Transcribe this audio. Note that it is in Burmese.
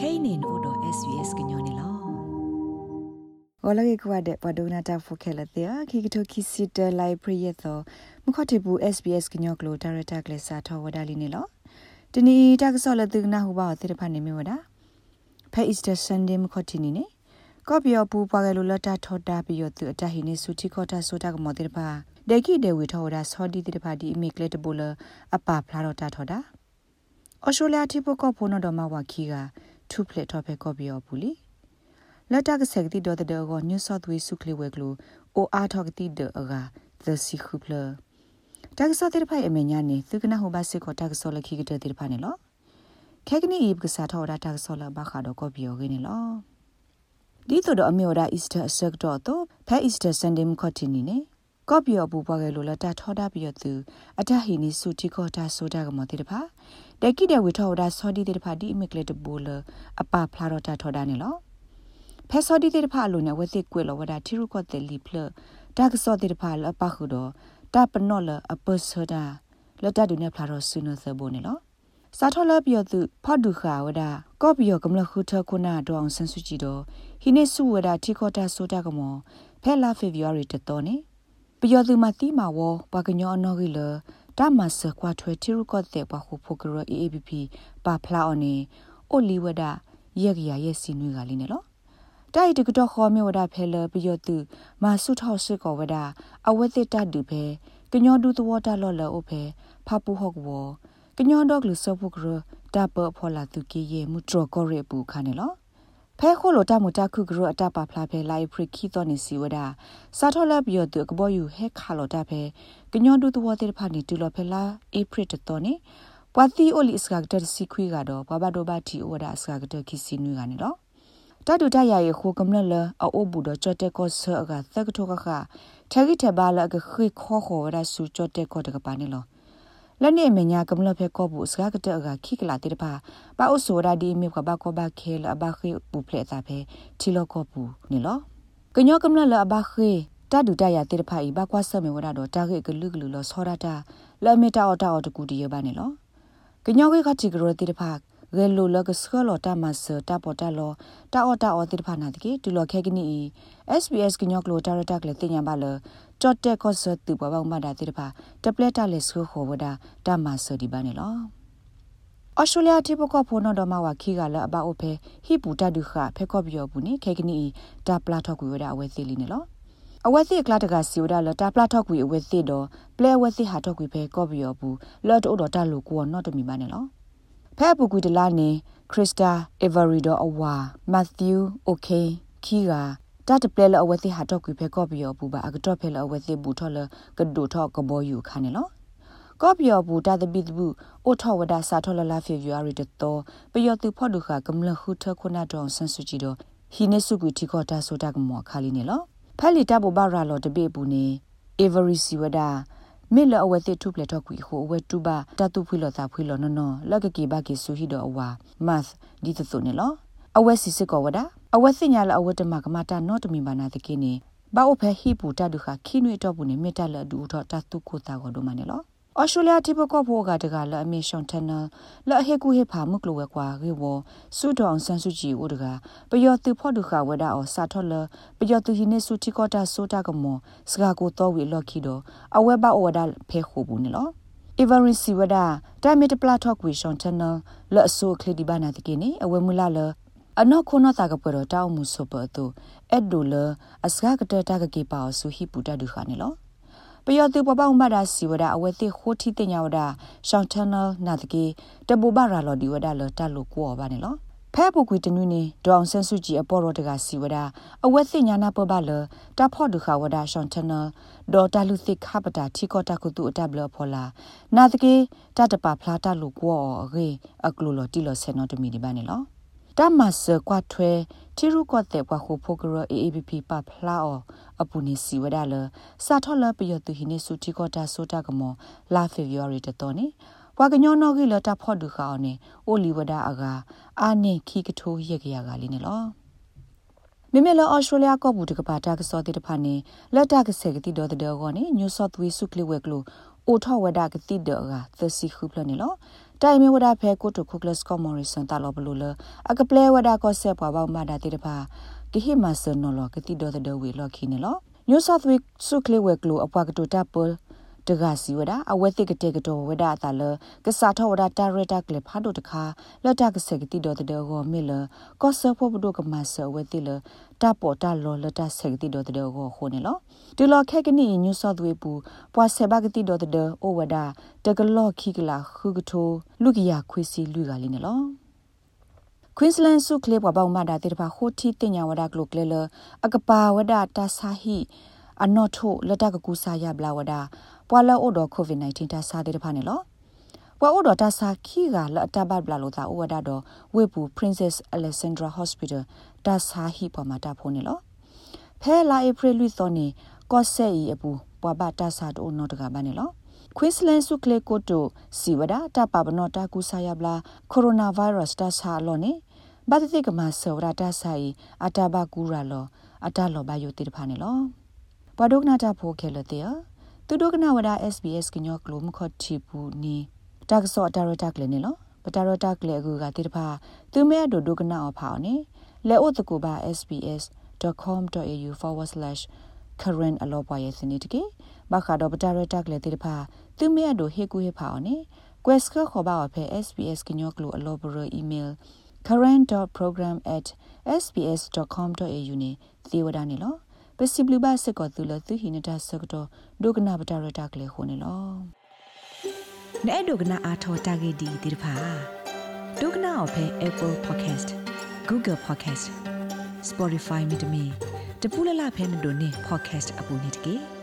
kainin odo svs gnyone lo ဝလကေကွာတဲ့ပဒုနာတာဖိုခဲလတဲ့ခိကတိုခိစီတလိုက်ပရိယသောမခတိဘူး SBS ကညောကလိုဒါရတာကလေးစာထောဝဒါလီနေလောတနီတာကဆောလတုနာဟူပါတဲ့ဖာနေမြဝဒါဖဲ Easter Sunday မခတိနီနေကော့ပြောပူပွားကလေးလတာထောတာပြီးရသူအတဟိနေစုတိခေါ်တာဆိုတာကမောတဲ့ဖာဒေကိဒေဝီထောဒါဆောဒီတဲ့ဖာဒီအမိကလက်တဘူလအပဖလာတော့တာထောတာအော်စတြေးလျတိပကောဖိုနိုဒမဝါခီက ထူဖလက်ထောဖဲကော့ပြောပူလီလက်တကဆက်ကတိဒေါ်တဲ့ကော New South Wales စုကလေးဝဲကလိုအိုအားထောကတိဒေအက The Sikhuple တကဆောတဲ့ဖိုင်အမညာနေသူကနဟိုဘစစ်ကိုတကဆောလခိကတဲ့ဖိုင်နေလောခဲကနီဤပကစားထောတာတကဆောလဘခါတော့ကောပြောခင်းနေလောဒီတော့အမေရာ Easter ဆက်တော့တော့ဖဲ Easter Sunday မခတ်တင်နေ ကော့ပြောပူပွားကလေးလတာထောတာပြီးသူအတဟိနီစုတိခေါ်တာဆိုတာကမတိတဖာတကိတဲ့ဝီထောတာဆောဒီတဲ့တဖာဒီအမီကလက်တဘူလအပဖလာတော့တာထောတာနေလောဖဲစောဒီတဲ့ဖာလိုနေဝသိကွေလောဝဒတီရုကောတဲ့လီဖလဒါကစောတဲ့ဖာလပခုတော့တပနော့လအပစဒါလတဒုနေဖလာတော့ဆုနသဘိုနေလောစာထောလပြောသူဖတ်ဒုခါဝဒကော့ပြောကမလခုထခုနာတော့အောင်ဆန်းစုကြည်တော့ဟိနေစုဝဒတီခေါ်တာဆိုတာကမောဖဲလာဖေဗူရီတတော်နေ ပြောသူမတိမာဝဘကညောနော်ဂီလတမဆကွာထွဲတီရုကောတဲ့ဘခုဖိုကရ AABP ပါဖလာအော်နေအိုလီဝဒရက်ရရဲ့စီနွေကလေးနေလောတိုက်တကတော့ခေါ်မြဝဒဖဲလပြယတုမာစုထောက်စစ်ကောဝဒအဝဲစစ်တတူဖဲကညောဒူသဝတာလော်လောအိုဖဲဖပူဟော့ကဝကညောဒေါကလူဆောဖုကရတပဖောလာသူကေယေမူထရကောရေပူခါနေလော ဖဲခိုလိုတမတခုကရအတပါဖလာဖဲလိုက်ဖရခီတော်နေစီဝဒစာထောလပြယတုကဘောယူဟဲခါလောတဖဲကညောဒူသဝတဲ့ဖာနေတူလောဖဲလာအေဖရတတော်နေပွာသီအိုလီစကကတစီခွေကတော့ဘဘဒိုဘတီအိုဒါစကကတခီစီနွေကနေတော့တတူတရရခိုကမလလအိုဘူဒချတဲ့ကောဆာကသက်ကထောကခထဂိထဘာလကခိခောခောရဆူချတဲ့ကောတကပါနေလော လက်နေမညာကမလဖဲကောဘူးစကားကတဲ့ကခိကလာတဲ့ပါပါအိုဆိုရာဒီမြေကဘာကောဘာခဲလဘခိပူဖလက်တာဖဲချီလောကောဘူးနေလောကညောကမလလဘခိတတူတရတဲ့ဖာဤဘကွာဆမေဝရတော့တာခိကလူကလူလောဆောရတာလဲမီတာအော်တာအော်တကူတရပါနေလောကညောခိခတိကရတဲ့ဖာ ဂဲလိုလကစခလောတာမဆတာပေါ်တာလောတာအော်တာအော်တိဖာနာတကေတူလောခဲကနီ SBS ကညောကလိုတာရတာကလေတင်ညာပါလကြော့တက်ကောဆတူဘဘောင်မတာတိဖာတပလက်တာလေဆခိုဝဒါတာမဆဒီပါနေလောဩစတြေးလျတိပကဖိုနော်ဒမဝခီကလအဘအိုဖဲဟိပူတဒုခဖဲကော့ပြောဘူးနိခဲကနီတာပလာထောက်ကွေဝဒအဝဲစီလီနေလောအဝက်စီကလာတကစီဝဒလတာပလာထောက်ကွေအဝဲစီတော့ပလဲဝက်စီဟာထောက်ကွေဖဲကော့ပြောဘူးလော့တိုတော့တလူကိုနော်တမီပါနေလော ဖဲပူကူတလာနေခရစ္စတာအေဗရီဒိုအဝါမက်သျူးအိုကေခီရာတတ်ပလဲလအဝသိဟာတော့ကွေဖဲကော်ပီယောဘူးပါအကတော့ဖဲလအဝသိဘူးထော်လကဒိုထော်ကဘောယူခါနေလောကော်ပီယောဘူးတတ်ပိတဘူးအိုထော်ဝဒါစာထော်လလာဖေဗျူအရီတတော်ပယောသူဖော့ဒုခကမလဟုထခုနာတော်ဆန်ဆူဂျီတော်ဟီနေစုကွေတီကောတာဆိုတာကမောခါလီနေလောဖဲလီတပ်ဘဘရာလောတပိဘူးနေ Avery Siwada မေလအဝဲတိထုပလက်တော့ကွီဟိုအဝဲတူပါတတုဖွေလောတာဖွေလောနော်နော်လက်ကကေဘကေဆူဟီတော့အဝါမတ်ဒီတသုနေလောအဝဲစီစစ်ကောဝဒအဝဲစညာလအဝဲတမကမတာနော့တမီဘာနာတကိနေဘာအိုဖဲဟိပူတဒုခခိနွေတော့ဘူးနေမေတ္တလဒူတော့တတုကိုတာကောဒိုမနေလော ဩစတြေးလျတိပကောဖို့ကတကလအမေရှွန်တနလအဟေကူဟေဖာမုကလဝဲကွာရေဝစုတော်ဆန်စုကြည်ဝဒကပယောသူဖို့ဒုခဝဒအောစာထောလပယောသူဟိနေစုတိကောတာဆိုတာကမောစကာကိုတော့ဝီလော်ခီတော့အဝဲဘဩဝဒဖဲခုဘူးနေလော Every Siwada Tamit Platok we Shon Channel လော့ဆိုခလဒီဘာနာတကိနေအဝဲမူလာလအနောခုနတာကပရတောင်းမှုစပတူအဲ့ဒိုလအစကကတတကကေပါဆူဟိပူတဒုခနေလော ပယောတိပပမဒါစီဝဒအဝဲတိခိုတီတညာဝဒရှောင်းထနလနာတကေတဘူဘာရာလော်ဒီဝဒလတလုကောပါနေလောဖဲပုကွေတနွေနေဒေါအောင်ဆန်းစုကြည်အပေါ်တော်တကစီဝဒအဝဲသိညာနာပပလတဖော့ဒုခဝဒရှောင်းထနဒေါ်တလူသိခပတာထီကောတကုတုအတဘလဖောလာနာတကေတတပဖလာတလုကောရေအကလူလော်တီလော်ဆေနောတမီဒီပါနေလော တမဆကွာထွဲတီရုကောတဲ့ဘွားခုဖိုကရ AABP ပဖလာအောအပူနေစီဝဒါလစာထောလပယတုဟိနေစုတီကောတာဆိုတာကမောလာဖေဗူရီတတော်နေဘွားကညောနောဂီလတာဖော့ဒုခအောင်နေအိုလီဝဒါအကအာနေခီကထိုးရက်ကြရကလေးနေလောမိမလောအော်စတြေးလျကောဘူးတကပါတာကစောတိတဖာနေလက်တာကဆေကတိတော်တဲ့ကောနေညူဆော့သဝေးစုကလီဝဲကလို အိုထောဝဒကတိဒကသစီခုပလနေလောတိုင်မီဝဒဖဲကိုတိုခုကလစကမော်ရီဆန်တာလောဘလူလအကပလဲဝဒကောဆက်ပွားပေါမဒါတိတဖာကဟိမဆန်နော်လောကတိဒတဲ့ဝေလောခိနေလော New South Wales စုကလေဝဲကလိုအပွားကတိုတာပလ တကစီဝဒအဝဲတိကတေကတောဝဒတာလကစားထောဝဒတာရတာကလေဖာဒိုတခါလတ်တကစကတိတော်တဲ့ဟောမေလကောဆဖို့ဘဒုကမဆဝဲတိလတာပေါ်တာလောလတ်စကတိတော်တဲ့ဟောခိုနေလောဒီလောခက်ကနီညူဆော့ဝေပူပွာဆေဘကတိတော်တဲ့အိုဝဒတကလောခိကလာခုကထိုလူကရခွေစီလူကလေးနေလော Queensland စုကလေးပေါ်ပေါက်မှတာတေတပါဟိုတီတင်ညာဝဒကလုကလေလအကပါဝဒတာဆာဟီ အနော့ထိုလတကကူစာရဘလာဝဒပွာလောအိုဒိုကိုဗစ် -19 တာစာတေတဖာနေလောပွာအိုဒိုတာစာခီကလအတဘတ်ဘလာလို့တာအိုဝဒတော့ဝေပူ Princess Alexandra Hospital တာစာဟီပေါ်မှာတာဖို့နေလောဖဲလာဧပြီလူသောနေကော့ဆက်ဤအပူပွာဘတာစာတိုနော်တကဘာနေလော Queensland စုကလေကိုတိုစီဝဒတာပပနောတာကူဆာယဘလာကိုရိုနာဗိုင်းရပ်စ်တာဆာလောနေဘာတိကမဆောရတာဆိုင်အတာဘကူရာလောအတာလောဘယိုတိတဖာနေလော ပဒုကနာတာဖိုခဲလတဲ့သူဒုကနာဝဒ SBS ကညောကလိုမခတ်ချီပူနီတက်ဆော့တာရတက်လေနေလောပတာရတက်လေကူကတိတဖာသူမဲဒုဒုကနာအဖောင်းနေလဲအိုတကူပါ sbs.com.au/ current အလောပွားရဲ့စနေတကေဘခါတော့ပတာရတက်လေတိတဖာသူမဲဒိုဟေကူဟေဖောင်းနေ quest ခေါ်ပါအဖေ sbs ကညောကလိုအလောဘရ email current.program@sbs.com.au နေသေဝဒနေလော ပစီဘလူဘစကောတူလသူဟိနတာစကတော့ဒုကနာပတာရတာကလေးခုနေလောနဲ့ဒုကနာအာထောတာဂေဒီဒီဖာဒုကနာအဖဲ Apple Podcast Google Podcast Spotify မြေတမီတပူလလဖဲနဒိုနေ podcast အပူနေတကေ